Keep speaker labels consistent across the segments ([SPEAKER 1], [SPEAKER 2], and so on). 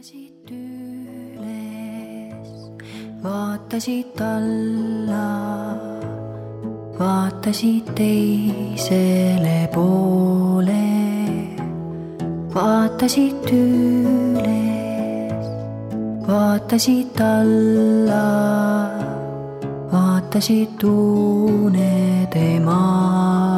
[SPEAKER 1] vaatasid üles, vaatasid alla, vaatasid teisele poole, vaatasid üles, vaatasid alla, vaatasid unede maale.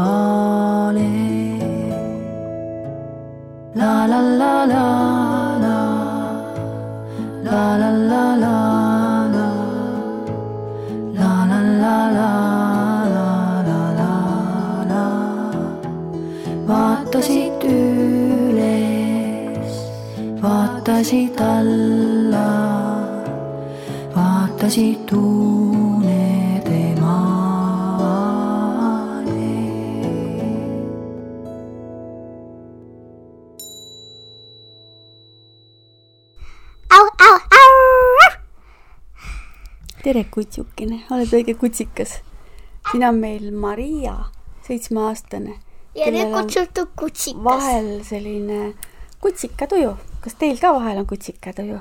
[SPEAKER 1] Vaatasid unede maale.
[SPEAKER 2] au, au, au.
[SPEAKER 3] tere, kutsukene, oled õige kutsikas. siin on meil Maria, seitsmeaastane.
[SPEAKER 2] ja nüüd kutsutud kutsikas.
[SPEAKER 3] vahel selline kutsikatuju. kas teil ka vahel on kutsikatuju?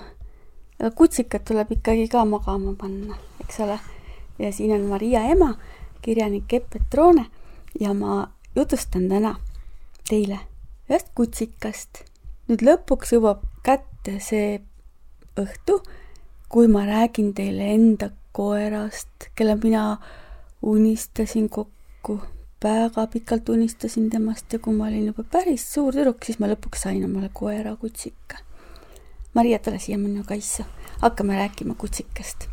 [SPEAKER 3] Kutsikat tuleb ikkagi ka magama panna, eks ole. ja siin on Maria ema, kirjanik Epp Petrone ja ma jutustan täna teile ühest kutsikast. nüüd lõpuks jõuab kätte see õhtu, kui ma räägin teile enda koerast, kelle mina unistasin kokku, väga pikalt unistasin temast ja kui ma olin juba päris suur tüdruk, siis ma lõpuks sain omale koera kutsika. Maria, tule siia minu kaisu, hakkame rääkima kutsikast.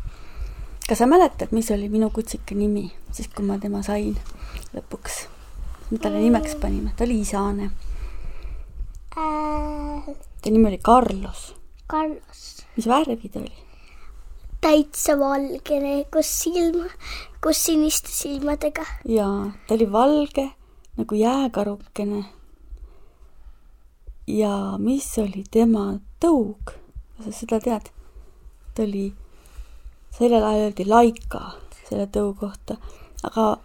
[SPEAKER 3] kas sa mäletad, mis oli minu kutsika nimi, siis kui ma tema sain lõpuks? me talle nimeks panime, ta oli isane.
[SPEAKER 2] äh,
[SPEAKER 3] ta nimi oli Carlos.
[SPEAKER 2] Carlos,
[SPEAKER 3] mis värvi ta oli?
[SPEAKER 2] täitsa valgene, kus silma, kus siniste silmadega.
[SPEAKER 3] jaa, ta oli valge nagu jääkarukene. ja mis oli tema tõug? kas sa seda tead? ta oli, sellel ajal öeldi laika selle tõu kohta, aga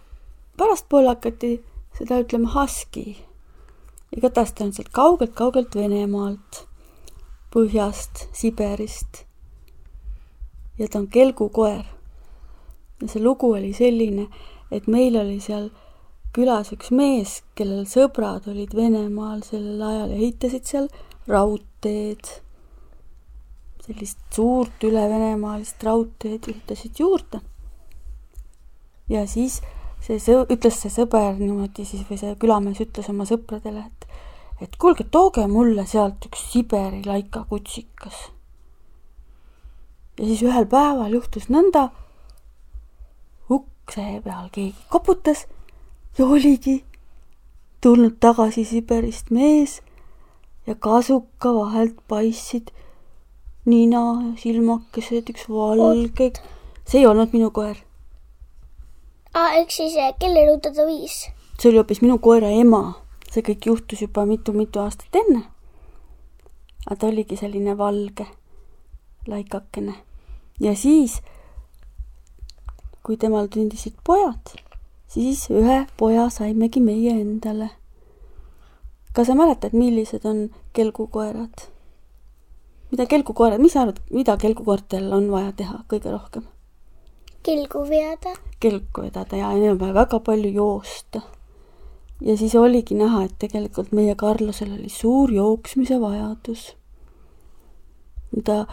[SPEAKER 3] pärastpoole hakati seda ütlema husky. igatahes ta on sealt kaugelt-kaugelt Venemaalt, põhjast, Siberist. ja ta on kelgukoer ja see lugu oli selline, et meil oli seal külas üks mees, kellel sõbrad olid Venemaal sellel ajal ja ehitasid seal raudteed. Sellist suurt ülevenemaalist raudteed ehitasid juurde. ja siis see sõ-, ütles see sõber niimoodi siis või see külamees ütles oma sõpradele, et et kuulge, tooge mulle sealt üks Siberi laika kutsikas. ja siis ühel päeval juhtus nõnda, ukse peal keegi koputas ja oligi tulnud tagasi Siberist mees ja kasuka vahelt paistsid nina ja silmakesed, üks valge. see ei olnud minu koer,
[SPEAKER 2] aa, ehk siis eh, kelle juurde ta viis?
[SPEAKER 3] see oli hoopis minu koera ema. see kõik juhtus juba mitu-mitu aastat enne. aga ta oligi selline valge laikakene. ja siis kui temal sündisid pojad, siis ühe poja saimegi meie endale. kas sa mäletad, millised on kelgukoerad? Mida kelgukoerad, mis sa arvad, mida kelgukoertel on vaja teha kõige rohkem?
[SPEAKER 2] kilgu veada.
[SPEAKER 3] kelku vedada ja neil on vaja väga palju joosta. ja siis oligi näha, et tegelikult meie Karlosel oli suur jooksmise vajadus. ta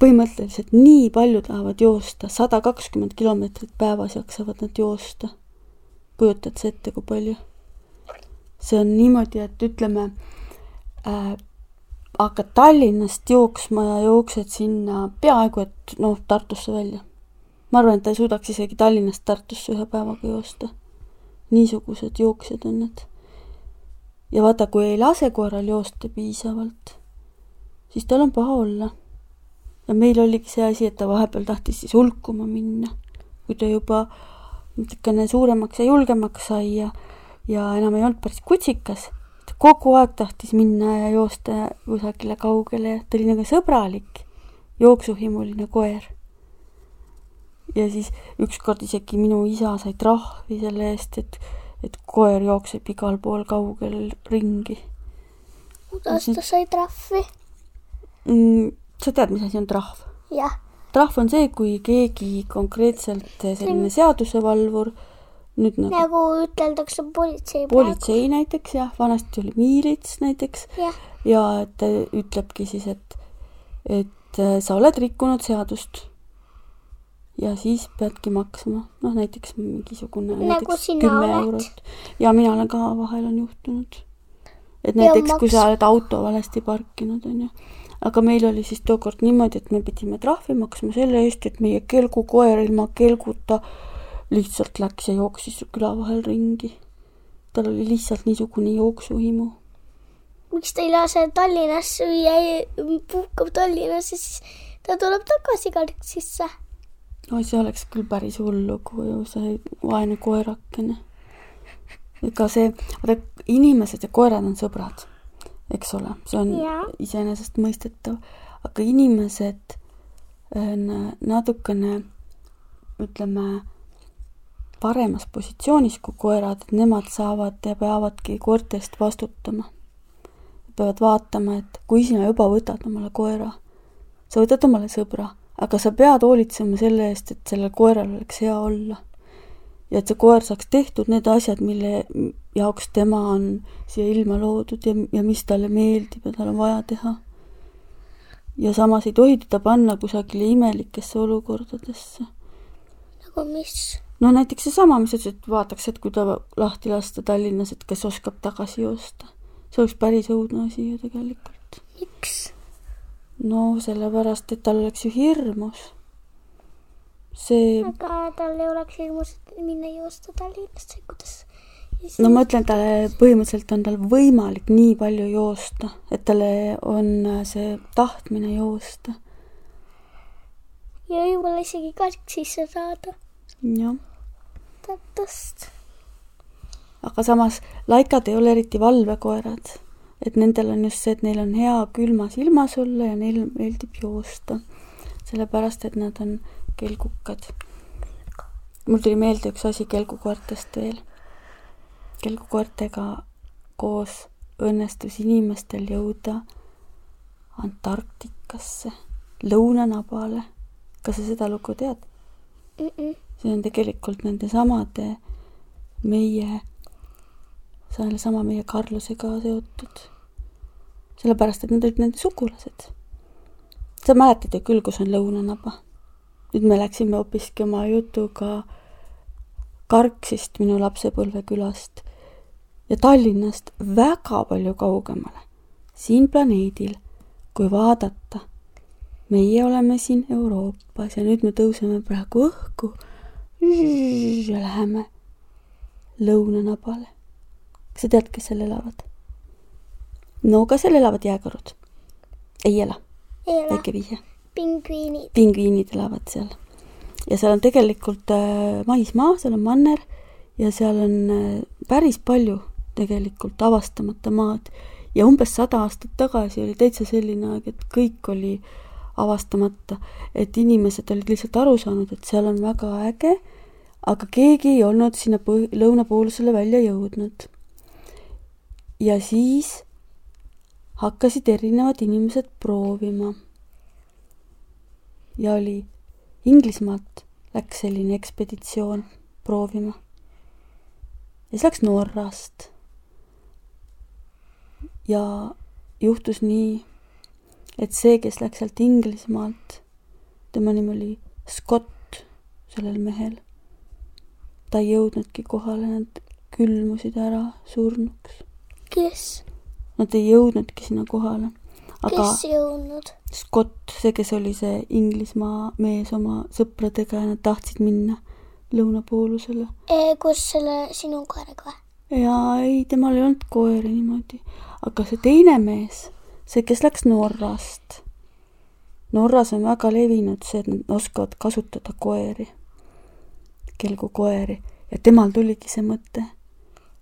[SPEAKER 3] põhimõtteliselt nii palju tahavad joosta, sada kakskümmend kilomeetrit päevas jaksavad nad joosta. kujutad sa ette, kui palju? see on niimoodi, et ütleme äh,, hakkad Tallinnast jooksma ja jooksed sinna peaaegu et noh, Tartusse välja. ma arvan, et ta ei suudaks isegi Tallinnast Tartusse ühe päevaga joosta. niisugused jooksjad on need. ja vaata, kui ei lase koeral joosta piisavalt, siis tal on paha olla ja meil oligi see asi, et ta vahepeal tahtis siis hulkuma minna, kui ta juba natukene suuremaks ja julgemaks sai ja, ja enam ei olnud päris kutsikas. Ta kogu aeg tahtis minna ja joosta kusagile kaugele ja ta oli nagu sõbralik, jooksuhimuline koer. ja siis ükskord isegi minu isa sai trahvi selle eest, et, et koer jookseb igal pool kaugel ringi.
[SPEAKER 2] kuidas ta sai trahvi?
[SPEAKER 3] mm, sa tead, mis asi on trahv?
[SPEAKER 2] jah,
[SPEAKER 3] trahv on see, kui keegi konkreetselt selline seadusevalvur nüüd nagu
[SPEAKER 2] nagu üteldakse politsei
[SPEAKER 3] politsei näiteks jah, vanasti oli miilits näiteks
[SPEAKER 2] praegu.
[SPEAKER 3] ja et ta ütlebki siis, et, et äh, sa oled rikkunud seadust. ja siis peadki maksma, noh näiteks mingisugune
[SPEAKER 2] Nagu
[SPEAKER 3] kümme eurot. ja mina olen ka, vahel on juhtunud. et
[SPEAKER 2] Ja
[SPEAKER 3] näiteks, kui sa oled auto valesti parkinud, onju. aga meil oli siis tookord niimoodi, et me pidime trahvi maksma selle eest, et meie kelgukoer ilma kelguta lihtsalt läks ja jooksis küla vahel ringi. tal oli lihtsalt niisugune jooksuhimu
[SPEAKER 2] miks ta ei lase Tallinnas süüa, puhkab Tallinnas ja siis ta tuleb tagasi Karksisse.
[SPEAKER 3] oi, see oleks küll päris hull lugu ju, see vaene koerakene. ega see, vaata inimesed ja koerad on sõbrad, eks ole, see on iseenesestmõistetav, aga inimesed on natukene, ütleme, paremas positsioonis kui koerad, et nemad saavad ja peavadki koerte eest vastutama. peavad vaatama, et kui sina juba võtad omale koera, sa võtad omale sõbra, aga sa pead hoolitsema selle eest, et sellel koeral oleks hea olla. ja et see koer saaks tehtud need asjad, mille jaoks tema on siia ilma loodud ja, ja mis talle meeldib ja tal on vaja teha. ja samas ei tohi teda panna kusagile imelikesse olukordadesse.
[SPEAKER 2] nagu mis?
[SPEAKER 3] No näiteks seesama, mis sa ütlesid, et vaataks, et kui ta lahti lasta Tallinnas, et kes oskab tagasi joosta. see oleks päris õudne asi ju tegelikult.
[SPEAKER 2] miks?
[SPEAKER 3] no sellepärast, et tal oleks ju hirmus. see,
[SPEAKER 2] aga tal ei oleks hirmus minna joosta Tallinnasse, kuidas?
[SPEAKER 3] no ma ütlen, talle põhimõtteliselt on tal võimalik nii palju joosta, et talle on see tahtmine joosta.
[SPEAKER 2] ja võib-olla isegi Karksisse saada
[SPEAKER 3] jah,
[SPEAKER 2] Tartust.
[SPEAKER 3] aga samas laikad ei ole eriti valvekoerad, et nendel on just see, et neil on hea külmas ilmas olla ja neil meeldib joosta. sellepärast, et nad on kelgukad. mul tuli meelde üks asi kelgukoertest veel. kelgukoertega koos õnnestus inimestel jõuda Antarktikasse, lõunanabale. kas sa seda lugu tead? See on tegelikult nendesamade meie, sellesama meie Karlusega seotud. sellepärast, et need olid nende sugulased. sa mäletad ju küll, kus on lõunanaba. nüüd me läksime hoopiski oma jutuga Karksist, minu lapsepõlvekülast ja Tallinnast väga palju kaugemale. siin planeedil, kui vaadata, meie oleme siin Euroopas ja nüüd me tõuseme praegu õhku ja läheme lõunanabale. kas sa tead, kes seal elavad? no ka seal elavad jääkarud. ei ela, väike vihje.
[SPEAKER 2] pingviinid.
[SPEAKER 3] pingviinid elavad seal. ja seal on tegelikult äh, maismaa, seal on manner ja seal on äh, päris palju tegelikult avastamata maad ja umbes sada aastat tagasi oli täitsa selline aeg, et kõik oli avastamata, et inimesed olid lihtsalt aru saanud, et seal on väga äge, aga keegi ei olnud sinna lõunapoolusele välja jõudnud. ja siis hakkasid erinevad inimesed proovima ja oli Inglismaalt läks selline ekspeditsioon proovima. ja siis läks Norrast. ja juhtus nii, et see, kes läks sealt Inglismaalt, tema nimi oli Scott, sellel mehel. ta ei jõudnudki kohale, nad külmusid ära surnuks.
[SPEAKER 2] kes,
[SPEAKER 3] Nad ei jõudnudki sinna kohale.
[SPEAKER 2] kes jõudnud?
[SPEAKER 3] Scott, see, kes oli see Inglismaa mees oma sõpradega ja nad tahtsid minna lõunapoolusele.
[SPEAKER 2] kus selle sinu koeraga või?
[SPEAKER 3] ja ei, temal ei olnud koeri niimoodi, aga see teine mees, see, kes läks Norrast. Norras on väga levinud see, et nad oskavad kasutada koeri, kelgukoeri ja temal tuligi see mõte,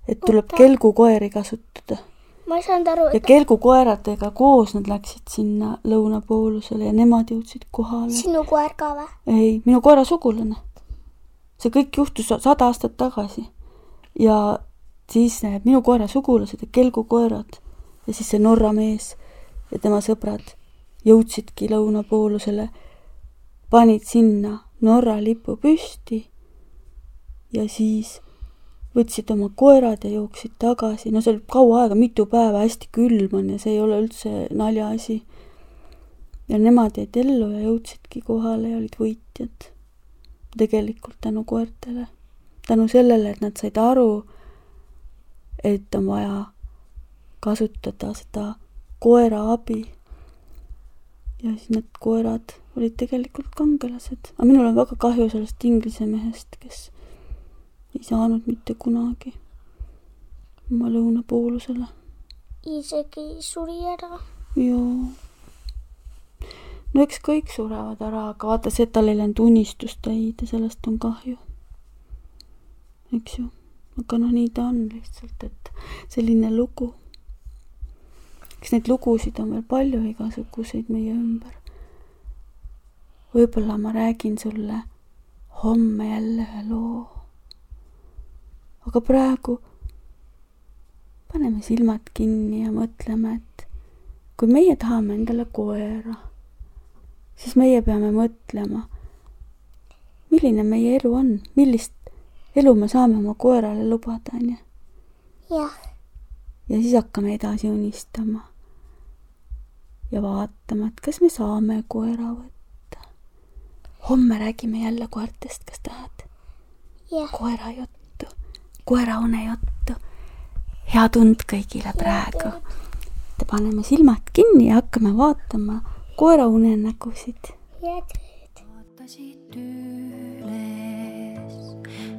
[SPEAKER 3] et tuleb
[SPEAKER 2] Oota.
[SPEAKER 3] kelgukoeri kasutada
[SPEAKER 2] ma ei saanud aru,
[SPEAKER 3] ja
[SPEAKER 2] et
[SPEAKER 3] kelgukoeradega koos nad läksid sinna lõunapoolusele ja nemad jõudsid kohale.
[SPEAKER 2] sinu koer ka või?
[SPEAKER 3] ei, minu koera sugulane. see kõik juhtus sada aastat tagasi ja siis minu koera sugulased ja kelgukoerad ja siis see Norra mees ja tema sõbrad jõudsidki lõunapoolusele, panid sinna Norra lipu püsti ja siis võtsid oma koerad ja jooksid tagasi, no see oli kaua aega, mitu päeva, hästi külm on ja see ei ole üldse naljaasi. ja nemad jäid ellu ja jõudsidki kohale ja olid võitjad. tegelikult tänu koertele. tänu sellele, et nad said aru, et on vaja kasutada seda koera abi. ja siis need koerad olid tegelikult kangelased, aga minul on väga kahju sellest inglise mehest, kes ei saanud mitte kunagi oma lõunapoolusele.
[SPEAKER 2] isegi suri ära.
[SPEAKER 3] joo. no eks kõik surevad ära, aga vaata see, et tal ei läinud unistustäide, sellest on kahju. eks ju, aga noh, nii ta on lihtsalt, et selline lugu. Eks neid lugusid on veel palju igasuguseid meie ümber. võib-olla ma räägin sulle homme jälle ühe loo aga praegu paneme silmad kinni ja mõtleme, et kui meie tahame endale koera, siis meie peame mõtlema, milline meie elu on, millist elu me saame oma koerale lubada, onju.
[SPEAKER 2] jah.
[SPEAKER 3] Ja siis hakkame edasi unistama ja vaatama, et kas me saame koera võtta. homme räägime jälle koertest, kas tahad? koera juttu koeraune juttu. hea tund kõigile praegu. paneme silmad kinni ja hakkame vaatama koera unenägusid.
[SPEAKER 1] vaatasid üles,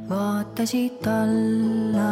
[SPEAKER 1] vaatasid alla,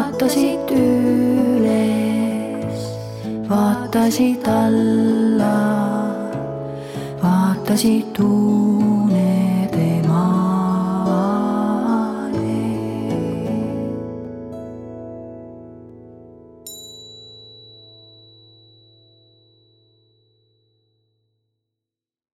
[SPEAKER 1] vaatasid üles, vaatasid alla, vaatasid tuule.